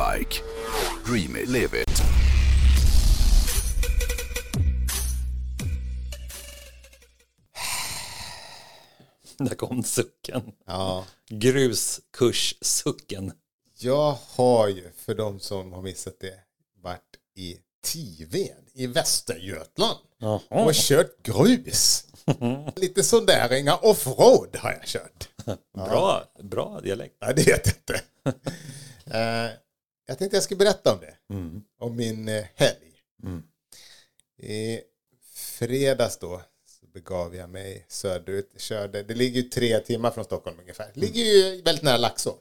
bike. Dream it, live it. Där kom sucken. Ja. Gruskurssucken. Jag har ju, för de som har missat det, varit i Tived i Västergötland och kört grus. Lite sådär, inga offroad har jag kört. Bra, bra dialekt. Ja, det vet jag inte. Eh, jag tänkte jag skulle berätta om det. Om min eh, helg. I fredags då så begav jag mig söderut. Körde, det ligger ju tre timmar från Stockholm ungefär. Det ligger ju väldigt nära Laxå.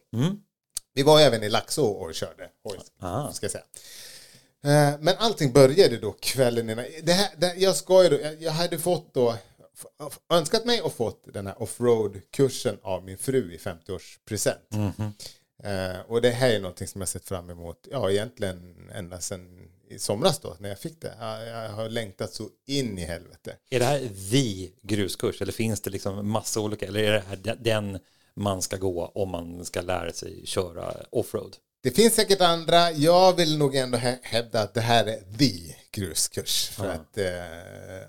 Vi var även i Laxå och körde. Oj, Ah. ska jag säga. Eh, Men allting började då kvällen innan. Det här, det, jag, ska ju då, jag, hade fått då önskat mig och fått den här offroad-kursen av min fru i 50-årspresent. Eh, och det här är någonting som jag sett fram emot, ja egentligen ända sedan i somras då när jag fick det. Jag, jag har längtat så in i helvete. Är det här the gruskurs eller finns det liksom massa olika eller är det här de- den man ska gå om man ska lära sig köra offroad? Det finns säkert andra. Jag vill nog ändå hä- hävda att det här är the gruskurs. För att eh,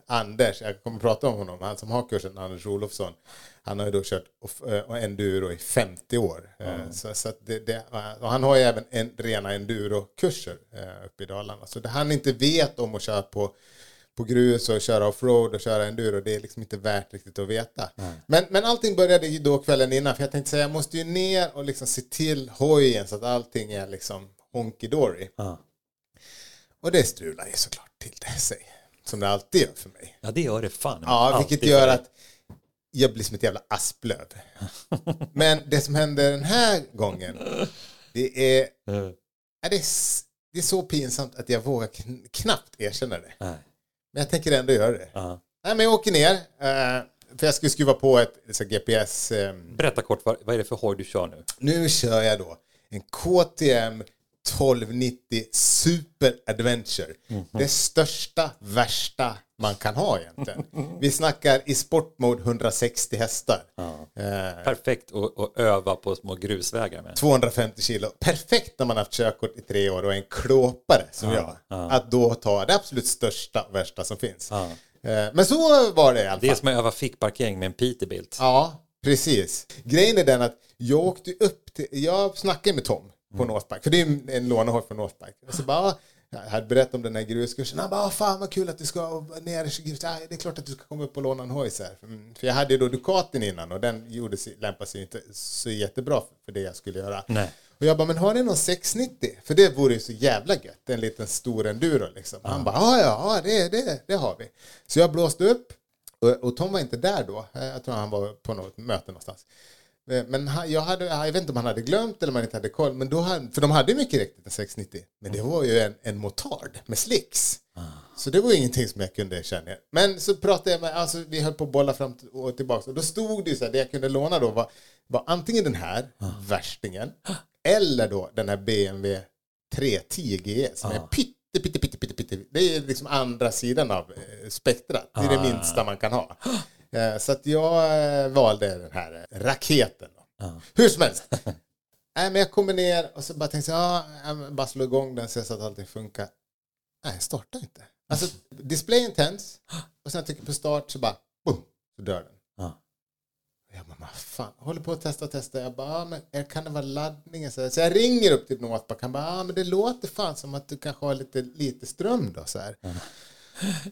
Anders, jag kommer att prata om honom, han som har kursen, Anders Olofsson, han har ju då kört eh, enduro i 50 år. Eh, så, så det, det, och han har ju även en, rena enduro-kurser eh, uppe i Dalarna. Så det han inte vet om att köra på på grus och köra offroad och köra enduro, det är liksom inte värt riktigt att veta. Men, men allting började ju då kvällen innan, för jag tänkte säga, jag måste ju ner och liksom se till hojen så att allting är liksom honky-dory. Ja. Och det strular ju såklart till det sig, som det alltid gör för mig. Ja, det gör det fan. Ja, Alltid vilket för gör att jag blir som ett jävla asplöv. Men det som händer den här gången, det är, Eh, det är, s- det är så pinsamt att jag vågar kn- knappt erkänna det. Nej. Men jag tänker ändå göra det. Nej, men jag åker ner. eh, för jag skulle skruva på ett så GPS. eh, Berätta kort, vad, vad är det för hoj du kör nu? nu kör jag då en KTM 1290 Super Adventure. Det största, värsta man kan ha egentligen. Vi snackar i sportmode 160 hästar. Eh, Perfekt att, att öva på små grusvägar med. 250 kilo. Perfekt när man har haft körkort i tre år och är en klåpare som jag. Att då ta det absolut största och värsta som finns. Eh, Men så var det i alla fall. Det är som att öva fickparkering med en Peterbilt. Ja, precis. Grejen är den att jag åkte upp till, jag snackade med Tom på Northbike, för det är en- lånehoj från Northbike. Och så bara, jag hade berättat om den här gruskursen. Han bara, "Ah, fan vad kul att du ska ner i grus. Ja, det är klart att du ska komma upp och låna en hoj. Mm, För jag hade ju då Ducatin innan och den gjorde sig, lämpade sig inte så jättebra för det jag skulle göra. Nej. Och jag bara, men har ni någon 690? För det vore ju så jävla gött, en liten stor enduro liksom. Han bara, ja, ja, det, det, det har vi. Så jag blåste upp, och, och Tom var inte där då. Jag tror han var på något möte någonstans. Eh, Men jag, hade, jag vet inte om han hade glömt eller om han inte hade koll. Men då hade, för de hade mycket riktigt en 690. Men det var ju en, en motard med slicks. Så det var ju ingenting som jag kunde känna. Men så pratade jag med, alltså vi höll på att bolla fram och tillbaka. Och då stod det ju så här, det jag kunde låna då var, var antingen den här, värstingen, eller då den här BMW 310 GE som är pytte, pytte, pytte, pytte, pytte. Det är liksom andra sidan av eh, spektrat. Det är det minsta man kan ha. Eh, Så att jag eh, valde den här eh, raketen. Då. Hur som helst. Nej, men jag kommer ner och så bara tänkte jag, ja, jag bara slå igång den så att allting funkar. Nej, jag startar inte. Alltså, displayen tänds och sen jag trycker på start så bara, boom, så dör den. Ja. Jag bara, vad fan, jag håller på att testa och testa. Jag bara, ja, men kan det vara laddningen? Så, så jag ringer upp till Northback. Han bara, ja, men det låter fan som att du kanske har lite, lite ström då. Så här.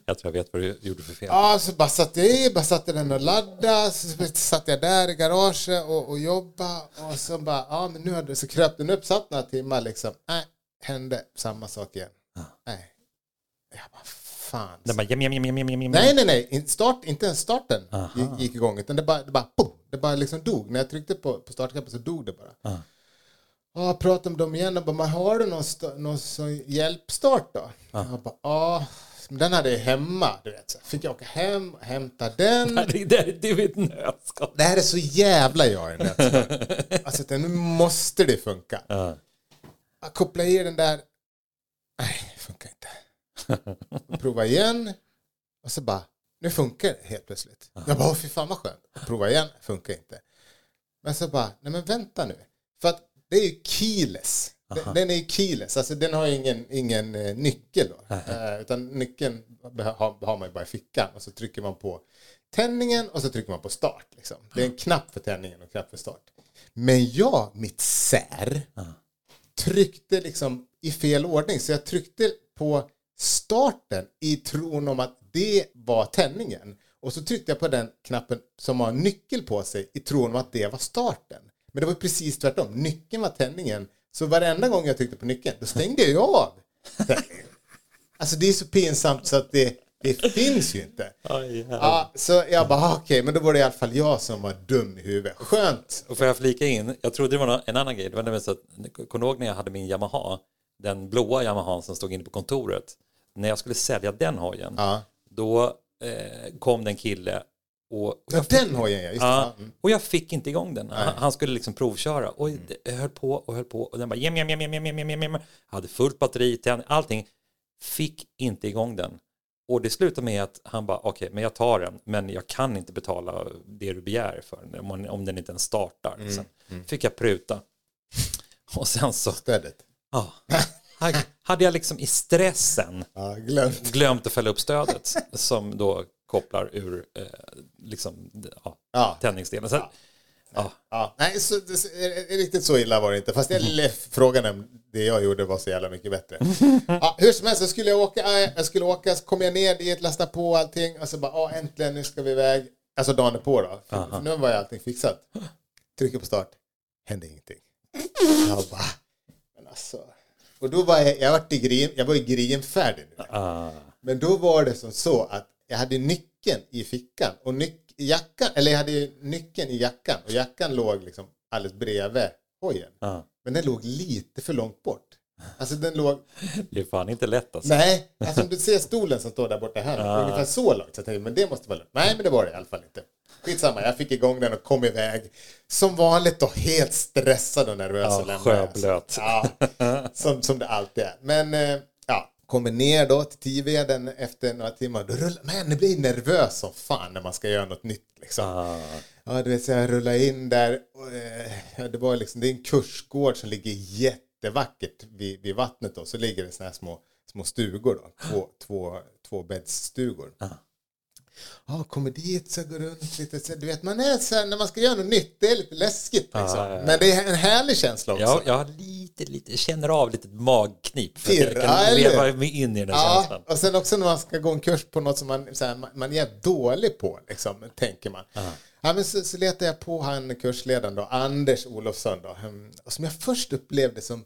Jag tror jag vet vad du gjorde för fel. Ja, så bara satte jag i, bara satte den och laddade. Så satt jag där i garaget och, och jobbade. Och så bara, ja men nu hade så kröp den upp, satt några timmar liksom. Nej, hände samma sak igen. Nej. Jag bara, fan. Den bara, jam, jam, jam, jam, jam. Nej, nej, nej. Start, inte ens starten gick, gick igång. Utan det bara, det bara, boom, det bara liksom dog. När jag tryckte på, på startknappen så dog det bara. Ja, jag pratade med dem igen och bara, har du någon, någon hjälpstart då? Jag bara, ja. Men den hade jag hemma, du vet. Så fick jag åka hem och hämta den. Det där det är ett nötskal. Det här är så jävla jag i nötskal. Alltså, det- nu måste det funka. Ja. Jag kopplar i den där. Nej, det funkar inte. Prova igen. Och så bara, nu funkar det helt plötsligt. Jag bara, fy fan vad skönt. Prova igen, funkar inte. Men så bara, nej men vänta nu. För att det är ju keyless. Den, den är ju keyless, alltså den har ingen, ingen eh, nyckel då. Eh, utan nyckeln har, har man bara i fickan och så trycker man på tändningen och så trycker man på start. Liksom. Det är en knapp för tändningen och en knapp för start. Men jag, mitt sär, tryckte liksom i fel ordning. Så jag tryckte på starten i tron om att det var tändningen. Och så tryckte jag på den knappen som har nyckel på sig i tron om att det var starten. Men det var precis tvärtom. Nyckeln var tändningen. Så varenda gång jag tryckte på nyckeln, då stängde jag av. Alltså det är så pinsamt så att det, det finns ju inte. Ja, så jag bara, ah, okej, men då var det i alla fall jag som var dum i huvudet. Skönt. Och får jag flika in, jag trodde det var en annan grej, det var nämligen så att, kommer ihåg när jag hade min Yamaha, den blåa Yamaha som stod inne på kontoret, när jag skulle sälja den hojen, Ja. då eh, kom det en kille och Ja, den hojen ja, just det. Ja, Ja. mm. och jag fick inte igång den. Han, han skulle liksom provköra och det höll på och höll på och den bara jem, jem, jem, jem, jem, jem, jem, hade fullt batteri, tänd, allting. Fick inte igång den. Och det slutade med att han bara okej, men jag tar den, men jag kan inte betala det du begär för den om, om den inte ens startar. Mm, Sen fick jag pruta. Och sen så, Stödet. ja, hade jag liksom i stressen Ja, glömt. glömt att fälla upp stödet som då kopplar ur eh, liksom, ja, Ja. tändningsdelen. Så, ja. Ja. Nej, så, det, eh, riktigt så illa var det inte. Fast jag frågan om det jag gjorde var så jävla mycket bättre. Ja, hur som helst så skulle jag åka, äh, jag skulle åka, så kom jag ner dit, lasta på allting och så bara, ja äntligen, nu ska vi iväg. Alltså dagen på då. För, för nu var ju allting fixat. Trycker på start, hände ingenting. Jag bara, men alltså. Och då var jag, jag var i grin, jag var i grinfärdig nu. Ah. Men då var det som så att jag hade nyckeln i fickan och nyc jackan, eller jag hade nyckeln i jackan och jackan låg liksom alldeles bredvid hojen. Ja. Men den låg lite för långt bort. Alltså den låg, Det är fan inte lätt alltså. nej, alltså om du ser stolen som står där borta här, ungefär så långt. Så jag tänkte, men det måste vara lugnt. Nej, men det var det i alla fall inte. Skitsamma, jag fick igång den och kom iväg. Som vanligt då, helt stressad och nervös. Ja, och sjöblöt. Ja, som, som det alltid är. Men eh, ja, kommer ner då till Tiveden efter några timmar. Då rullar, det blir nervös som fan när man ska göra något nytt. Liksom. Ah. Ja, du vet, så jag rullar in där. Och, eh, ja, det, var liksom, det är en kursgård som ligger jättevackert vid, vid vattnet. Då. Så ligger det såna här små, små stugor. Då. Två, två, två bäddsstugor. Ja, kommer dit, så går runt lite. Så, du vet, man är så här, när man ska göra något nytt, det är lite läskigt. Liksom. ja, ja. Men det är en härlig känsla också. Jag, jag har lite, lite, känner av lite magknip för att jag kan ja, leva mig in i den här Ja, känslan. och sen också när man ska gå en kurs på något som man, så här, man, är dålig på, liksom, tänker man. Ja, men så, så letar jag på han kursledaren då, Anders Olofsson då, som jag först upplevde som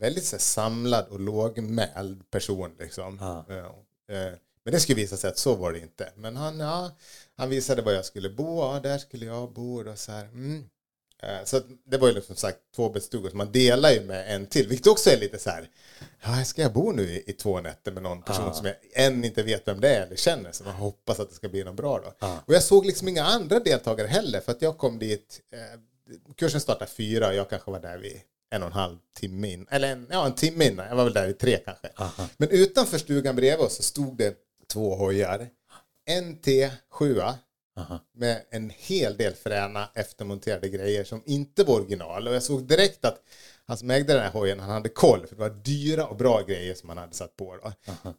väldigt så här, samlad och lågmäld person. Liksom. Ja, eh, men det skulle visa sig att så var det inte. Men han, ja, han visade var jag skulle bo, ja, där skulle jag bo. Och så här, mm. Eh, Så det var ju liksom sagt två bäddstugor, så man delar ju med en till, vilket också är lite så här, ja, ska jag bo nu i, i två nätter med någon person som jag än inte vet vem det är eller känner, så man hoppas att det ska bli något bra då. Och jag såg liksom inga andra deltagare heller, för att jag kom dit, eh, kursen startade fyra och jag kanske var där vid en och en halv timme in, eller en, ja, en timme innan, jag var väl där vid tre kanske. Men utanför stugan bredvid oss så stod det två hojar, en T7 med en hel del fräna eftermonterade grejer som inte var original. Och jag såg direkt att han som ägde den här hojen, han hade koll för det var dyra och bra grejer som han hade satt på.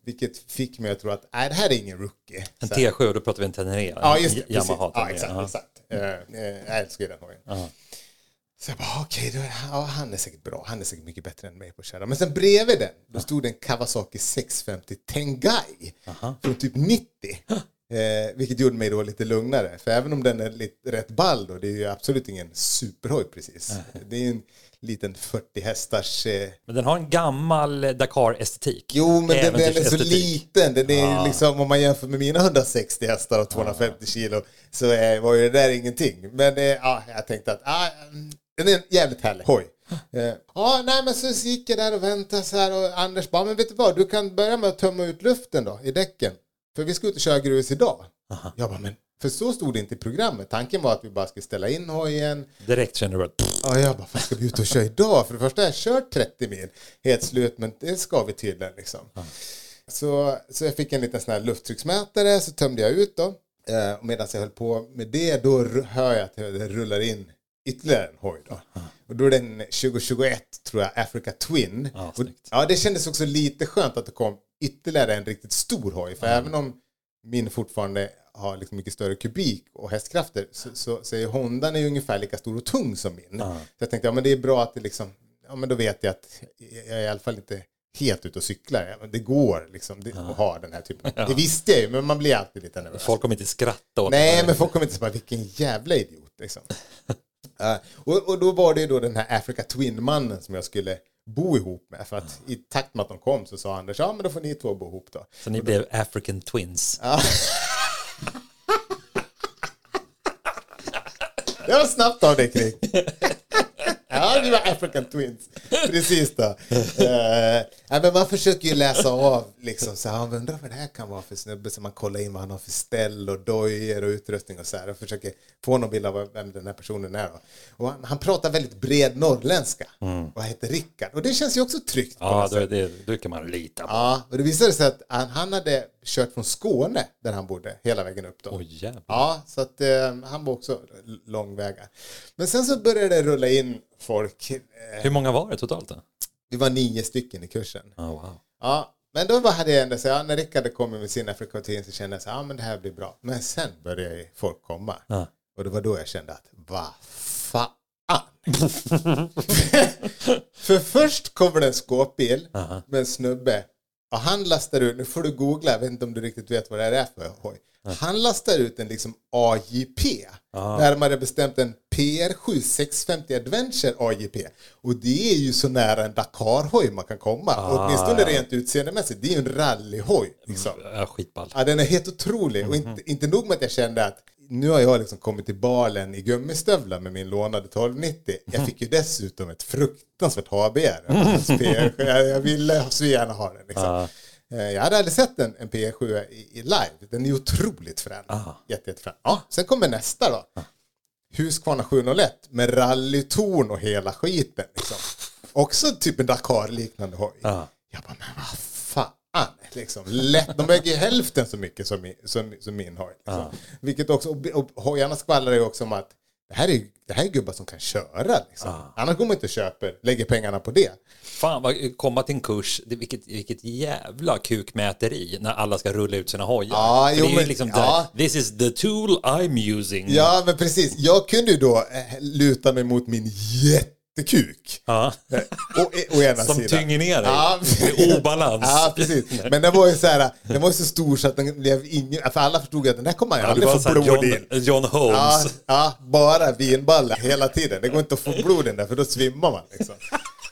Vilket fick mig att tro att nej, det här är ingen rookie. En Så här- T7, då pratar vi en Tenere. Ja, just det. Yamaha Ja, exakt. Exakt. Eh, jag älskar ju den hojen. Så jag bara, okej, då är- ja, han är säkert bra. Han är säkert mycket bättre än mig på att köra. Men sen bredvid den, då stod det en Kawasaki 650 Tengai från typ 90. Eh, vilket gjorde mig då lite lugnare. För även om den är lite rätt ball då, det är ju absolut ingen superhoj precis. Det är ju en liten 40 hästars... Eh, Men den har en gammal Dakar-estetik. Jo, men den, den är så liten. Den är ju liksom, om man jämför med mina 160 hästar och 250 kilo så är, var ju det där ingenting. Men eh, ja, jag tänkte att ah, mm, den är jävligt härlig hoj. Eh, Ja, nej men så gick jag där och väntade så här och Anders bara, men vet du vad, du kan börja med att tömma ut luften då i däcken. För vi ska ut och köra grus idag. Jag bara, men för så stod det inte i programmet. Tanken var att vi bara skulle ställa in hojen, Direkt känner du att Ja, jag bara, vad ska vi ut och köra idag? För det första har jag kört 30 mil, helt slut, men det ska vi tydligen liksom. Så, så jag fick en liten sån här lufttrycksmätare, så tömde jag ut då. Eh, och medan jag höll på med det, då hör jag att det rullar in ytterligare en hoj då. Och Och då är den 2021 tror jag, Africa Twin. Ja, och, ja, det kändes också lite skönt att det kom ytterligare en riktigt stor hoj. För även om min fortfarande har liksom mycket större kubik och hästkrafter så, så, så är Hondan är ungefär lika stor och tung som min. Så jag tänkte, ja men det är bra att det liksom, ja men då vet jag att jag är i alla fall inte helt ute och cyklar. Ja, det går liksom det, att ha den här typen av, det visste jag ju men man blir alltid lite nervös. Folk kommer inte skratta åt Nej, men folk kommer inte säga vilken jävla idiot. Liksom. Eh, och, och då var det då den här Africa Twin-mannen som jag skulle bo ihop med. För att i takt med att de kom så sa Anders, ja men då får ni två bo ihop då. Så ni blev African twins. Det var snabbt av dig Kring. Ja, det var African Twins. Precis då. Ja, men man försöker ju läsa av, liksom, så här, undrar vad det här kan vara för snubbe. Så man kollar in vad han har för ställ och dojor och utrustning och så här. Och försöker få någon bild av vem den här personen är. Och han, han pratar väldigt bred norrländska och heter Rickard. Och det känns ju också tryggt. Ja, sätt. det, då kan man lita på. Ja, och det visade sig att han, han hade kört från Skåne, där han bodde, hela vägen upp. Då. Oj, jävlar. Ja, så att eh, han var också långväga. Men sen så började det rulla in folk. Eh, Hur många var det totalt då? Vi var nio stycken i kursen. Oh, wow. Ja, men då hade jag ändå så ja, när Rickard kom med sin afrikatin så kände jag så ja men det här blir bra. Men sen började folk komma. Ja. Och det var då jag kände att, vad fan. För först kommer det en skåpbil med en snubbe. Och han lastar ut, nu får du googla, jag vet inte om du riktigt vet vad det här är för hoj. Han lastar ut en liksom AJP. Närmare bestämt en PR7 650 Adventure AJP. Och det är ju så nära en Dakar-hoj man kan komma. Åtminstone rent utseendemässigt. Det är ju en rallyhoj. Liksom. Ja, skitball. Ja, den är helt otrolig. Och inte, inte nog med att jag kände att nu har jag liksom kommit till balen i gummistövlar med min lånade 1290. Jag fick ju dessutom ett fruktansvärt HBR. jag, jag ville så gärna ha den. Liksom. Eh, Jag hade aldrig sett en, en PR7 i, i live. Den är otroligt frän. Jätte, jättefrän. Ja, sen kommer nästa då. Husqvarna 701 med rallytorn och hela skiten. Liksom. Också typ en Dakar-liknande hoj. Ja. Jag bara, men vad fan. Liksom. Lätt. De väger hälften så mycket som min, som, som min hoj. Liksom. Vilket också, och, och hojarna skvallrar ju också om att det här är, det här är gubbar som kan köra. Liksom. Annars går man inte och köper, lägger pengarna på det. Fan, vad, komma till en kurs, det, vilket, vilket jävla kukmäteri när alla ska rulla ut sina hojar. Ja, För jo, det är ju men- liksom ja. där, this is the tool I'm using. Ja, men precis. Jag kunde ju då eh, luta mig mot min jättekuk. Ja. Eh, Å, å ena Som sidan. tynger ner dig. Ja, obalans. Ja, precis. Men den var ju så här, den var ju så stor så att den blev ingen, för alla förstod att den här kommer man ju Ja, aldrig få blod John, in. John Ja, Holmes. ja, bara vinballar hela tiden. Det går inte att få blod in där för då svimmar man liksom.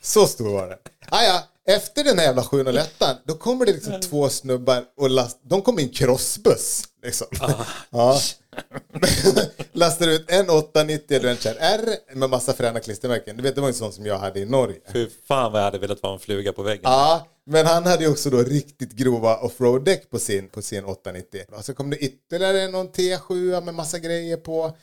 Så stor var den. Ah, ja, efter den här jävla 701 då kommer det liksom två snubbar och last, de kommer i en crossbuss. Liksom. Ja. Lastar ut en 890 Adventure R med massa fräna klistermärken. Du vet, det var en sån som jag hade i Norge. Fy fan vad jag hade velat vara en fluga på väggen. Ja, men han hade ju också då riktigt grova offroad-däck på sin, på sin 890. Och så kom det ytterligare någon T7 med massa grejer på.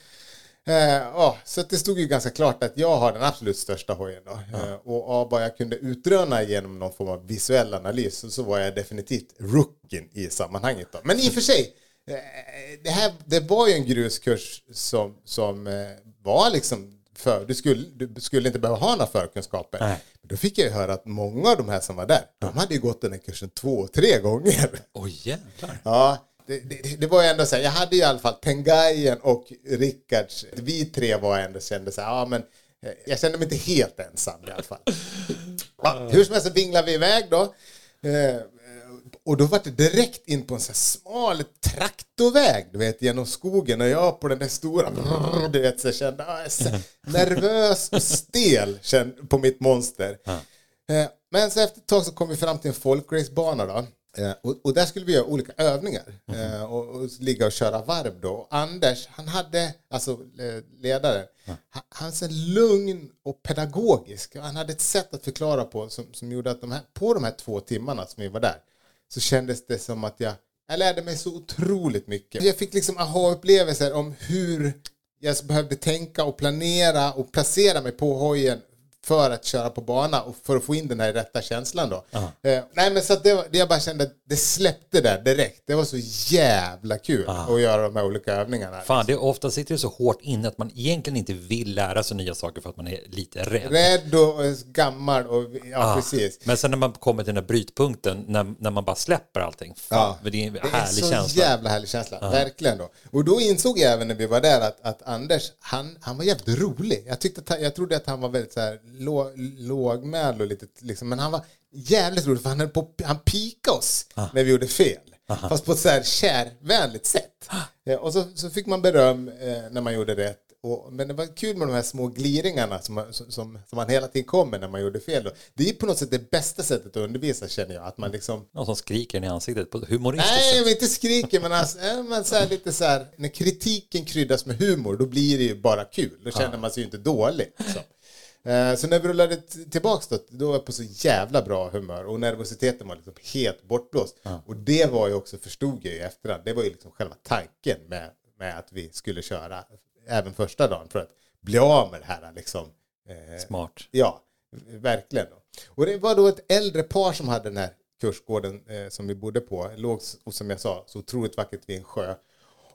Eh, ja, så det stod ju ganska klart att jag har den absolut största hojen. Då. Eh, och av vad jag kunde utröna genom någon form av visuell analys så, så var jag definitivt rookien i sammanhanget. Då. Men i och för sig, eh, det, här, det var ju en gruskurs som, som eh, var liksom för, du, skulle, du skulle inte behöva ha några förkunskaper. Nej. Då fick jag ju höra att många av de här som var där, de hade ju gått den här kursen två, tre gånger. Oj jävlar. Ja, det, det, det var ändå så här, jag hade ju i alla fall Tengajen och Rickards, vi tre var ändå kände så här, ja men eh, jag kände mig inte helt ensam i alla fall. Ja, hur som helst så vinglade vi iväg då. Eh, och då var det direkt in på en så smal traktorväg, du vet, genom skogen. Och jag på den där stora, du vet, så jag kände, ah, så nervös och stel på mitt monster. Eh, Men så efter ett tag så kom vi fram till en folkracebana då. Eh, Och, och där skulle vi göra olika övningar eh, och, och ligga och köra varv då. Och Anders, han hade, alltså ledaren, han, han är så lugn och pedagogisk. Han hade ett sätt att förklara på som, som gjorde att de här, på de här två timmarna som vi var där så kändes det som att jag, jag lärde mig så otroligt mycket. Jag fick liksom aha-upplevelser om hur jag behövde tänka och planera och placera mig på hojen för att köra på bana och för att få in den här rätta känslan då. Eh, nej men så att det, var- det jag bara kände att det släppte där direkt. Det var så jävla kul att göra de här olika övningarna. Fan, det ofta sitter det så hårt inne att man egentligen inte vill lära sig nya saker för att man är lite rädd. Rädd och eh, gammal och ja, precis. Men sen när man kommer till den här brytpunkten, när, när man bara släpper allting, fan, det är en Det är härlig så känsla. jävla härlig känsla, verkligen då. Och då insåg jag även när vi var där att, att Anders, han, han var jävligt rolig. Jag, tyckte att, jag trodde att han var väldigt så här lå, lågmäld och lite liksom, men han var jävligt rolig för han, höll på, han pikade oss när vi gjorde fel. Fast på ett så här kärvänligt sätt. Eh, Och så, så fick man beröm eh, när man gjorde rätt. Och, men det var kul med de här små gliringarna som, man- som, som man hela tiden kom med när man gjorde fel. Då. Det är på något sätt det bästa sättet att undervisa känner jag. Att man liksom Någon som skriker i ansiktet på humoristiskt Nej, sätt. vill inte skrika, men, alltså, eh, men så här, lite så här, när kritiken kryddas med humor, då blir det ju bara kul. Då känner man sig ju inte dålig. Eh, så när vi rullade t- tillbaks då, då var jag på så jävla bra humör och nervositeten var liksom helt bortblåst. Och det var ju också, förstod jag i efterhand, det var ju liksom själva tanken med, med att vi skulle köra även första dagen för att bli av med det här liksom. eh, Smart. Ja, verkligen. Och det var då ett äldre par som hade den här kursgården eh, som vi bodde på. Låg, och som jag sa, så otroligt vackert vid en sjö.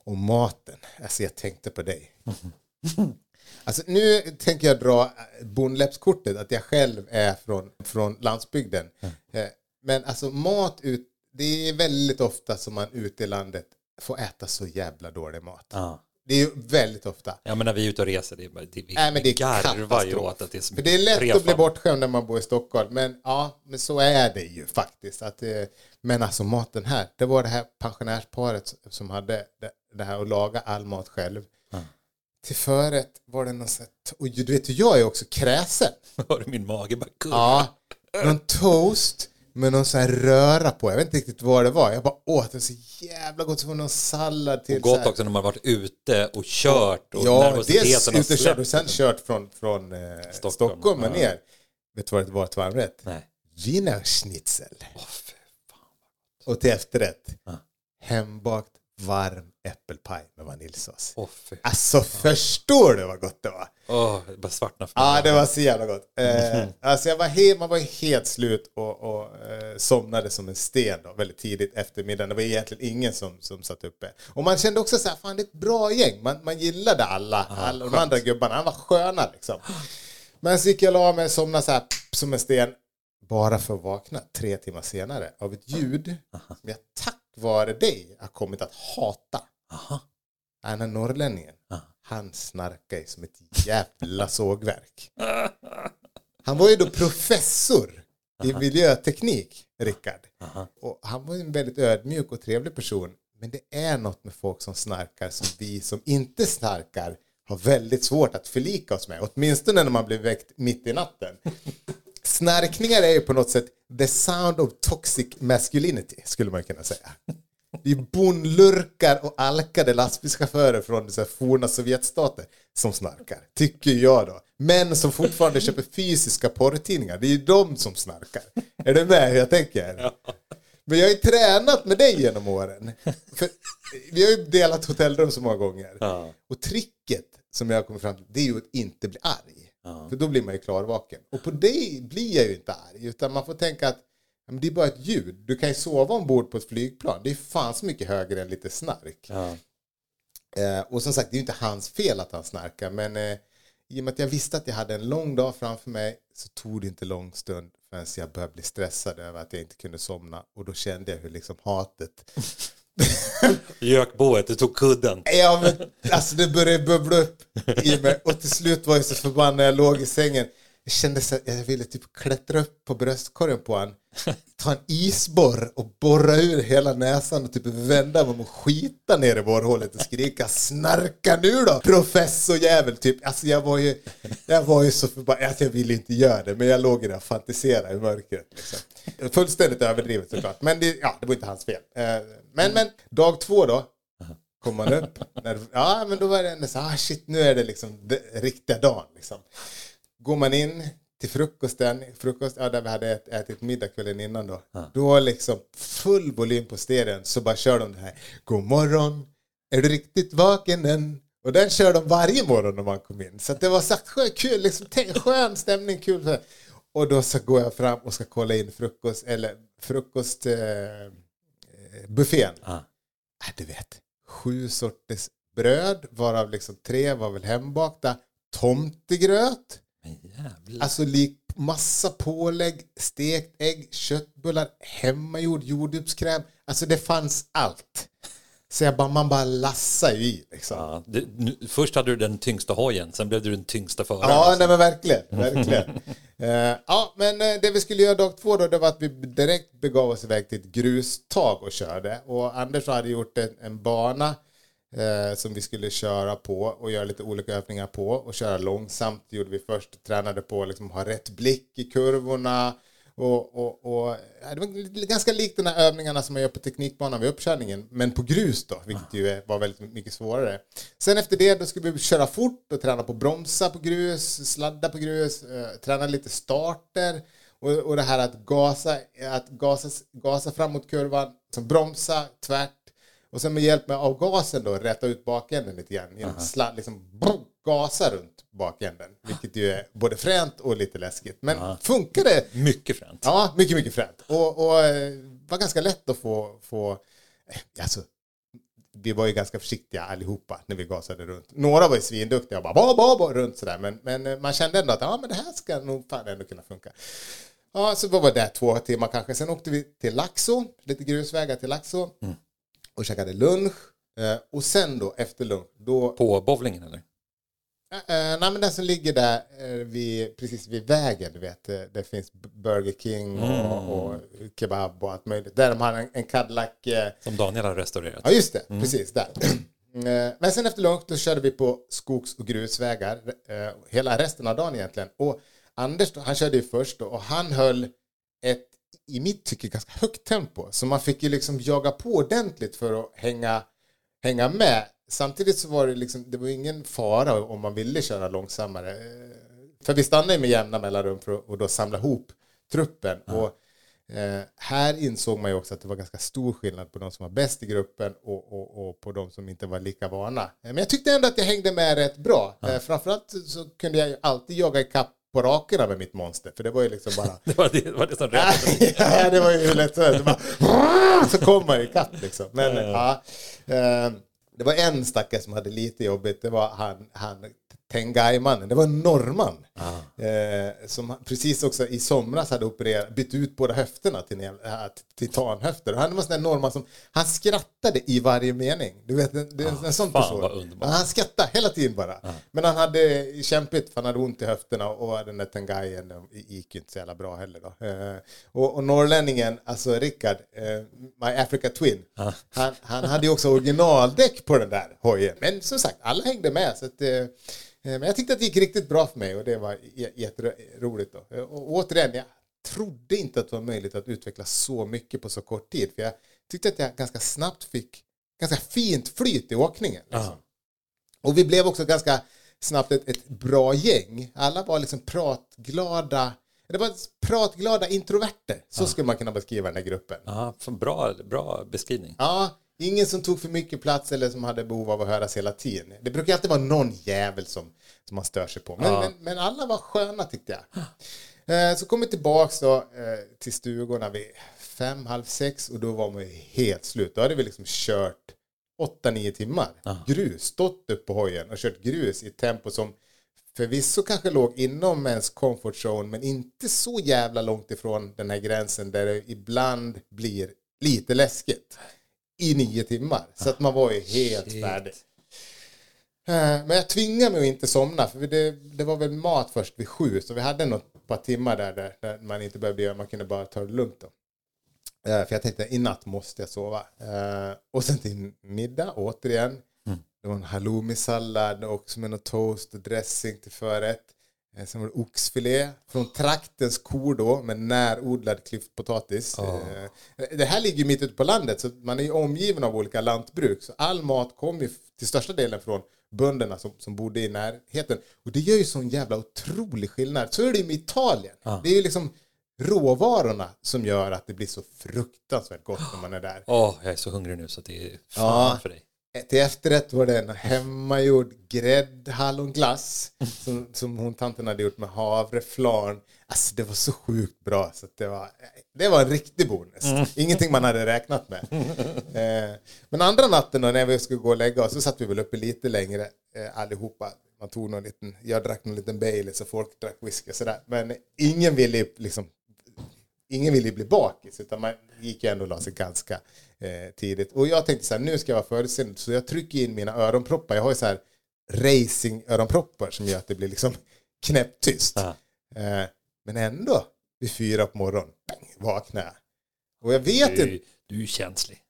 Och maten, alltså jag tänkte på dig. Alltså nu tänker jag dra eh, bondläppskortet, att jag själv är från, från landsbygden. Eh, Men alltså mat ut, det är väldigt ofta som man ute i landet får äta så jävla dålig mat. Ja. Det är ju väldigt ofta. ja, men när vi är ute och reser, det är, det, vi, Nej, men det garvar ju åt att det är så För det är lätt trefald. att bli bortskämd när man bor i Stockholm. Men ja, men så är det ju faktiskt. Att, eh, men alltså maten här, det var det här pensionärsparet som hade det, det här att laga all mat själv. Till förrätt var det någon sån här, och du vet jag är också kräsen. Hör du min mage bara kurra? Ja, någon toast med någon sån här röra på. Jag vet inte riktigt vad det var. Jag bara åt det så jävla gott. Så var någon sallad till. Och gott också när man har varit ute och kört och Ja, dels har utekört släppt. och sen kört från, från eh, Stockholm. Stockholm, och Ja. ner. Vet du vad det var till varmrätt? Nej. Wienerschnitzel. Fan. Och till efterrätt, Ja. hembakt varm äppelpaj med vaniljsås. Fy. Alltså förstår du vad gott det var? Åh, det bara svartnar för. Ja, det var så jävla gott. Eh, alltså jag var helt, man var helt slut och, och eh, somnade som en sten då, väldigt tidigt efter middagen. Det var egentligen ingen som, som satt uppe. Och man kände också så här, fan det är ett bra gäng. Man, man gillade alla, alla de andra gubbarna. Han var sköna liksom. Men så gick jag och la mig och somnade så här som en sten. Bara för att vakna tre timmar senare av ett ljud som jag tack vare dig har kommit att hata. Aha. Den här norrlänningen, Ja. han snarkar ju som ett jävla sågverk. Han var ju då professor i miljöteknik, Rickard. Aha. Och han var ju en väldigt ödmjuk och trevlig person. Men det är något med folk som snarkar som vi som inte snarkar har väldigt svårt att förlika oss med. Åtminstone när man blir väckt mitt i natten. Snarkningar är ju på något sätt the sound of toxic masculinity, skulle man kunna säga. Det är bondlurkar och alkade lastbilschaufförer från så här forna Sovjetstater som snarkar, tycker jag då. Män som fortfarande köper fysiska porrtidningar, det är ju de som snarkar. Är du med hur jag tänker? Men jag har ju tränat med dig genom åren. För vi har ju delat hotellrum så många gånger. Ja. Och tricket som jag har kommit fram till, det är ju att inte bli arg. För då blir man ju klarvaken. Och på det blir jag ju inte arg, utan man får tänka att ja, det är bara ett ljud. Du kan ju sova ombord på ett flygplan. Det är fan så mycket högre än lite snark. Ja. Eh, och som sagt, det är ju inte hans fel att han snarkar, men eh, i och med att jag visste att jag hade en lång dag framför mig så tog det inte lång stund förrän jag började bli stressad över att jag inte kunde somna. Och då kände jag hur liksom hatet Gökboet, du tog kudden. Ja, men alltså det började bubbla upp i mig och till slut var jag så förbannad när jag låg i sängen. Jag kände att jag ville typ klättra upp på bröstkorgen på honom. ta en isborr och borra ur hela näsan och typ vända mig och skita ner i borrhålet och skrika snarka nu då professor jävel typ. Alltså jag var ju, jag var ju så förbannad att jag ville inte göra det men jag låg där och fantiserade i mörkret. Liksom. Fullständigt överdrivet såklart men det, ja, det var inte hans fel. Eh, men, men dag två då kom man upp. När, ja, men då var det ändå så ah shit, nu är det liksom det, riktiga dagen. Liksom. Går man in till frukosten, frukost, ja, där vi hade ät, ätit middag kvällen innan då. Då liksom full volym på stereon så bara kör de det här. God morgon, är du riktigt vaken än? Och den kör de varje morgon när man kom in. Så det var så skön, kul, liksom, skön stämning, kul. Och då så går jag fram och ska kolla in frukost, eller frukostbuffén. Eh. Ah. Äh, du vet, sju sorters bröd, varav liksom tre var väl hembakta. Tomtegröt. Jävlar. Alltså lik massa pålägg, stekt ägg, köttbullar, hemmagjord jordgubbskräm. Alltså det fanns allt. Så jag bara, man bara lassar ju i liksom. Ja, det, nu, först hade du den tyngsta hojen, sen blev du den tyngsta föraren. Ja, nej men verkligen. verkligen. Eh, ja, men eh, det vi skulle göra dag två då, det var att vi direkt begav oss iväg till ett grustag och körde. Och Anders hade gjort en, en bana eh, som vi skulle köra på och göra lite olika övningar på och köra långsamt. Det gjorde vi först, tränade på att liksom ha rätt blick i kurvorna och, och, och det var ganska likt de här övningarna som man gör på teknikbanan vid uppkörningen, men på grus då, vilket ju var väldigt mycket svårare. Sen efter det då skulle vi köra fort och träna på bromsa på grus, sladda på grus, eh, träna lite starter och, och det här att gasa, att gasa, gasa fram mot kurvan, bromsa tvärt och sen med hjälp av gasen då rätta ut bakänden lite grann. Genom sladd, liksom gasa runt bakänden. Vilket ju är både fränt och lite läskigt. Men Aha. funkar det? Mycket fränt. Ja, mycket, mycket fränt. Och, och eh, var ganska lätt att få, få eh, alltså, vi var ju ganska försiktiga allihopa när vi gasade runt. Några var ju svinduktiga och bara ba, ba, ba, runt sådär. Men, men eh, man kände ändå att ja, men det här ska nog fan ändå kunna funka. Ja, så var vi där två timmar kanske. Sen åkte vi till Laxå, lite grusvägar till Laxå. Och käkade lunch. Eh, och sen då efter lunch, då På bowlingen eller? Uh, nej men den som ligger där uh, vid, precis vid vägen, du vet. Det finns Burger King och, och kebab och allt möjligt. Där de har en, en Cadillac. eh, Som Daniel har restaurerat. ja just det, precis där. Eh, men sen efter lunch då körde vi på skogs och grusvägar. eh, hela resten av dagen egentligen. Och Anders då, han körde ju först då, och han höll ett i mitt tycke ganska högt tempo. Så man fick ju liksom jaga på ordentligt för att hänga, hänga med. Samtidigt så var det liksom, det var ingen fara om man ville köra långsammare. Eh, För vi stannade ju med jämna mellanrum för att och då samla ihop truppen. Och eh, här insåg man ju också att det var ganska stor skillnad på de som var bäst i gruppen och, och, och på de som inte var lika vana. Eh, Men jag tyckte ändå att jag hängde med rätt bra. Eh, framförallt så kunde jag ju alltid jaga ikapp på rakerna med mitt monster. För det var ju liksom bara... Det var det, var det som räddade ja, det var ju hur lätt som helst. Det bara, Så kom man ikapp liksom. Men ja, eh, det var en stackare som hade lite jobbigt. Det var han, han Tengai-mannen. Det var en norrman. Eh, som precis också i somras hade opererat, bytt ut båda höfterna till en äh, titanhöfter. Och han var en sån norrman som, han skrattade i varje mening. Du vet, en, det är en, en sån person. Han skrattade hela tiden bara. Men han hade kämpigt för han hade ont i höfterna och den där Tengaien gick ju inte så jävla bra heller då. Eh, och, och norrlänningen, alltså Rickard, eh, My Africa Twin, han, han hade ju också originaldäck på den där hojen. Men som sagt, alla hängde med. Så att, eh, eh, men jag tyckte att det gick riktigt bra för mig och det var jätteroligt. Då. Eh, Och återigen, jag trodde inte att det var möjligt att utveckla så mycket på så kort tid. För jag tyckte att jag ganska snabbt fick ganska fint flyt i åkningen. Liksom. Och vi blev också ganska snabbt ett, ett bra gäng. Alla var liksom pratglada. Det var pratglada introverter. Så skulle man kunna beskriva den här gruppen. Ja, bra, bra beskrivning. Ja, ingen som tog för mycket plats eller som hade behov av att höras hela tiden. Det brukar alltid vara någon jävel som, som man stör sig på. Men, Ja. men, men alla var sköna tyckte jag. Eh, så kom vi tillbaks då, eh, till stugorna vid fem, halv sex och då var man ju helt slut. Då hade vi liksom kört åtta, nio timmar. Grus, stått upp på hojen och kört grus i ett tempo som förvisso kanske låg inom ens comfort zone men inte så jävla långt ifrån den här gränsen där det ibland blir lite läskigt i nio timmar. Så att man var ju helt Shit. färdig. Eh, Men jag tvingade mig att inte somna för det, det var väl mat först vid sju så vi hade något par timmar där, där, där man inte behövde göra, man kunde bara ta det lugnt då. Eh, För jag tänkte i natt måste jag sova. Eh, Och sen till middag återigen. Det var en halloumi-sallad och med något toast och dressing till förrätt. Eh, Sen var det oxfilé från traktens kor då med närodlad klyftpotatis. Eh, Det här ligger mitt ute på landet så man är ju omgiven av olika lantbruk. Så all mat kommer till största delen från bönderna som, som bodde i närheten. Och det gör ju sån jävla otrolig skillnad. Så är det ju med Italien. Det är ju liksom råvarorna som gör att det blir så fruktansvärt gott när man är där. Åh, jag är så hungrig nu så det är fan Ja. för dig. Till efterrätt var det en hemmagjord gräddhallonglass som, som hon tanten hade gjort med havreflarn. Alltså det var så sjukt bra så det var, det var en riktig bonus. Ingenting man hade räknat med. Eh, men andra natten då, när vi skulle gå och lägga oss så satt vi väl uppe lite längre eh, allihopa. Man tog någon liten, jag drack någon liten Baileys och folk drack whisky och sådär. Men ingen ville liksom ingen ville bli bakis utan man gick ju ändå och la sig ganska eh, tidigt. Och jag tänkte så här, nu ska jag vara förutseende så jag trycker in mina öronproppar. Jag har ju så här racing-öronproppar som gör att det blir liksom knäpptyst. Eh, men ändå, vid fyra på morgonen, bang, vaknar jag. Och jag vet inte, Du, du är känslig.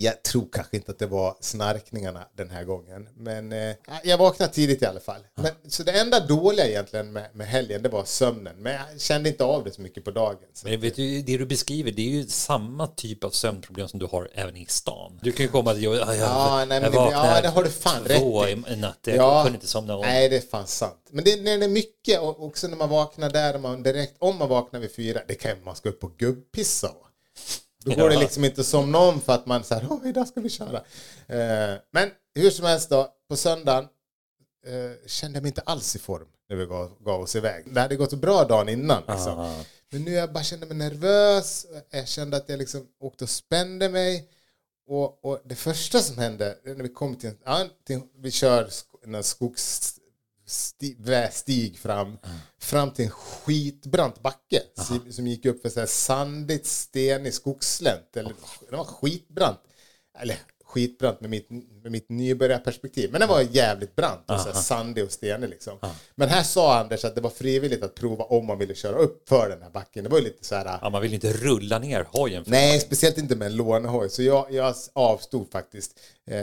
Jag tror kanske inte att det var snarkningarna den här gången. Men eh, jag vaknade tidigt i alla fall. Men, så det enda dåliga egentligen med, med helgen, det var sömnen. Men jag kände inte av det så mycket på dagen. Men vet du, det du beskriver, det är ju samma typ av sömnproblem som du har även i stan. Du kan ju komma till jobbet, ja, jag, Ja, nej, men jag ja, det har du fan rätt i natt, jag Ja. kunde inte somna om. Nej, det är fan sant. Men det, när det är mycket, och också när man vaknar där, och man direkt, om man vaknar vid fyra, det kan man ska upp och gubbpissa. Då går det liksom inte att somna om för att man säger åh, idag ska vi köra. Eh, men hur som helst då, på söndagen eh, kände jag mig inte alls i form när vi gav, gav oss iväg. Det hade gått bra dagen innan. Liksom. Ah. Men nu jag bara kände mig nervös. Jag kände att jag liksom åkte och spände mig. Och, och det första som hände när vi kom till, till vi kör en skogsstig stig fram, fram till en skitbrant backe som, som gick upp för så här sandigt stenig skogsslänt. Eller, det var skitbrant. Eller skitbrant med mitt, med mitt nybörjarperspektiv. Men den var jävligt brant och så här sandig och stenig liksom. Men här sa Anders att det var frivilligt att prova om man ville köra upp för den här backen. Det var ju lite så här... Ja, man vill inte rulla ner hojen. Nej, speciellt inte med en lånehoj. Så jag, jag avstod faktiskt. Eh,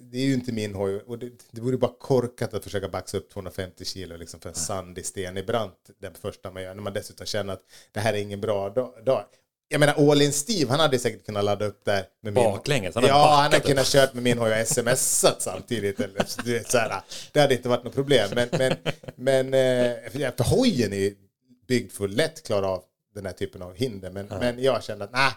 det är ju inte min hoj. Och det, det vore bara korkat att försöka baxa upp 250 kilo liksom för en sandig stenig brant den första man gör. När man dessutom känner att det här är ingen bra dag. Jag menar, All In Steve, han hade säkert kunnat ladda upp där. Med min- Baklänges, han ja, han upp. kunnat kört med min hoj och smsat samtidigt. Eller, så här, det hade inte varit något problem. Men, men, men eh, för, hojen är byggd för att lätt klara av den här typen av hinder. Men, men jag kände att nej.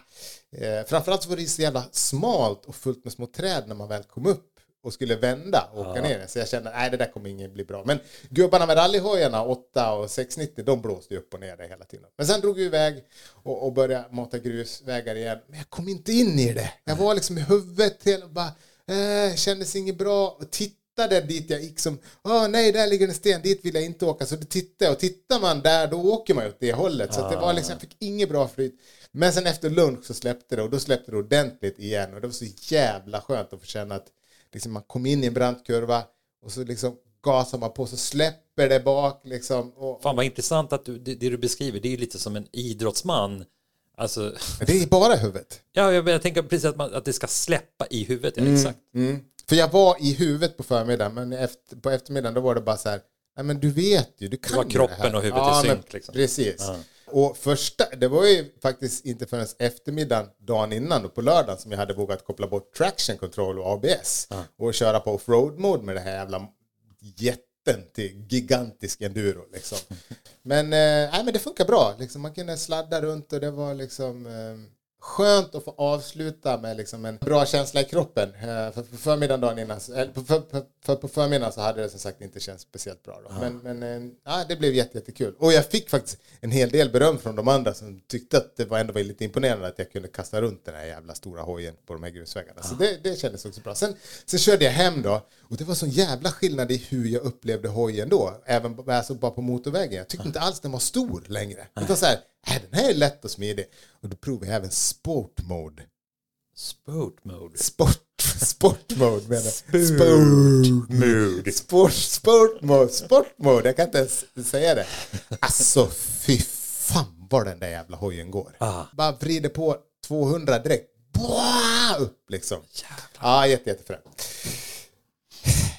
Eh, framförallt så var det så jävla smalt och fullt med små träd när man väl kom upp och skulle vända och åka ner. Så jag kände nej det där kommer ingen bli bra. Men gubbarna med rallyhojarna 8 och 690 de blåste ju upp och ner det hela tiden. Men sen drog vi iväg och, och började mata grusvägar igen. Men jag kom inte in i det. Jag var liksom i huvudet och bara eh, kändes inget bra och tittade dit jag gick som Åh nej, där ligger en sten, dit vill jag inte åka. Så då tittade jag och tittar man där då åker man åt det hållet. Så att det var liksom, jag fick inget bra flyt. Men sen efter lunch så släppte det och då släppte det ordentligt igen och det var så jävla skönt att få känna att liksom, man kom in i en brant kurva och så liksom gasar man på så släpper det bak liksom. Och, Fan vad intressant att du, det, det du beskriver, det är lite som en idrottsman. Alltså, det är bara huvudet. ja, jag, jag tänker precis att, man, att det ska släppa i huvudet, ja, exakt. Mm. För jag var i huvudet på förmiddagen men efter, på eftermiddagen då var det bara så här Nej men du vet ju, du kan var ju kroppen det här. och huvudet i ja, synk, men liksom. Precis. Ja. Och första, det var ju faktiskt inte förrän eftermiddagen dagen innan och på lördagen som jag hade vågat koppla bort traction control och ABS och köra på offroad mode med det här jävla jätten till gigantisk enduro liksom. Men, eh, nej, men det funkar bra, liksom, man kunde sladda runt och det var liksom eh, skönt att få avsluta med liksom en bra känsla i kroppen. Eh, För på förmiddagen dagen innan, för, på förmiddagen så hade det som sagt inte känts speciellt bra. Då. Men, men eh, ja, det blev jätte, jättekul. Och jag fick faktiskt en hel del beröm från de andra som tyckte att det var ändå var lite imponerande att jag kunde kasta runt den här jävla stora hojen på de här grusvägarna. Så det, det kändes också bra. Sen, sen körde jag hem då och det var sån jävla skillnad i hur jag upplevde hojen då. Även alltså bara på motorvägen. Jag tyckte inte alls den var stor längre. Utan så här, äh, den här är lätt och smidig. Och då provade jag även sport mode. Sport mode. Sport, sport mode menar jag. Sport Mode. Sport, sport mode, sport mode. Jag kan inte ens säga det. Alltså fy fan vad den där jävla hojen går. Ah. Bara vrider på 200 direkt. Boah, upp liksom. Ja, jätte, jättefränt.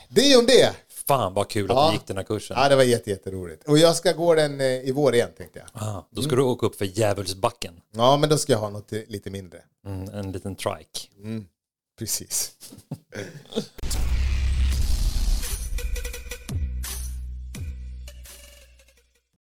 Det är om det. Fan vad kul att Ja. du gick den här kursen. Ja, det var jätte, jätteroligt. Och jag ska gå den eh, i vår igen tänkte jag. Ah, då ska du åka upp för djävulsbacken. Ja, men då ska jag ha något lite mindre. Mm, en liten trike. Precis.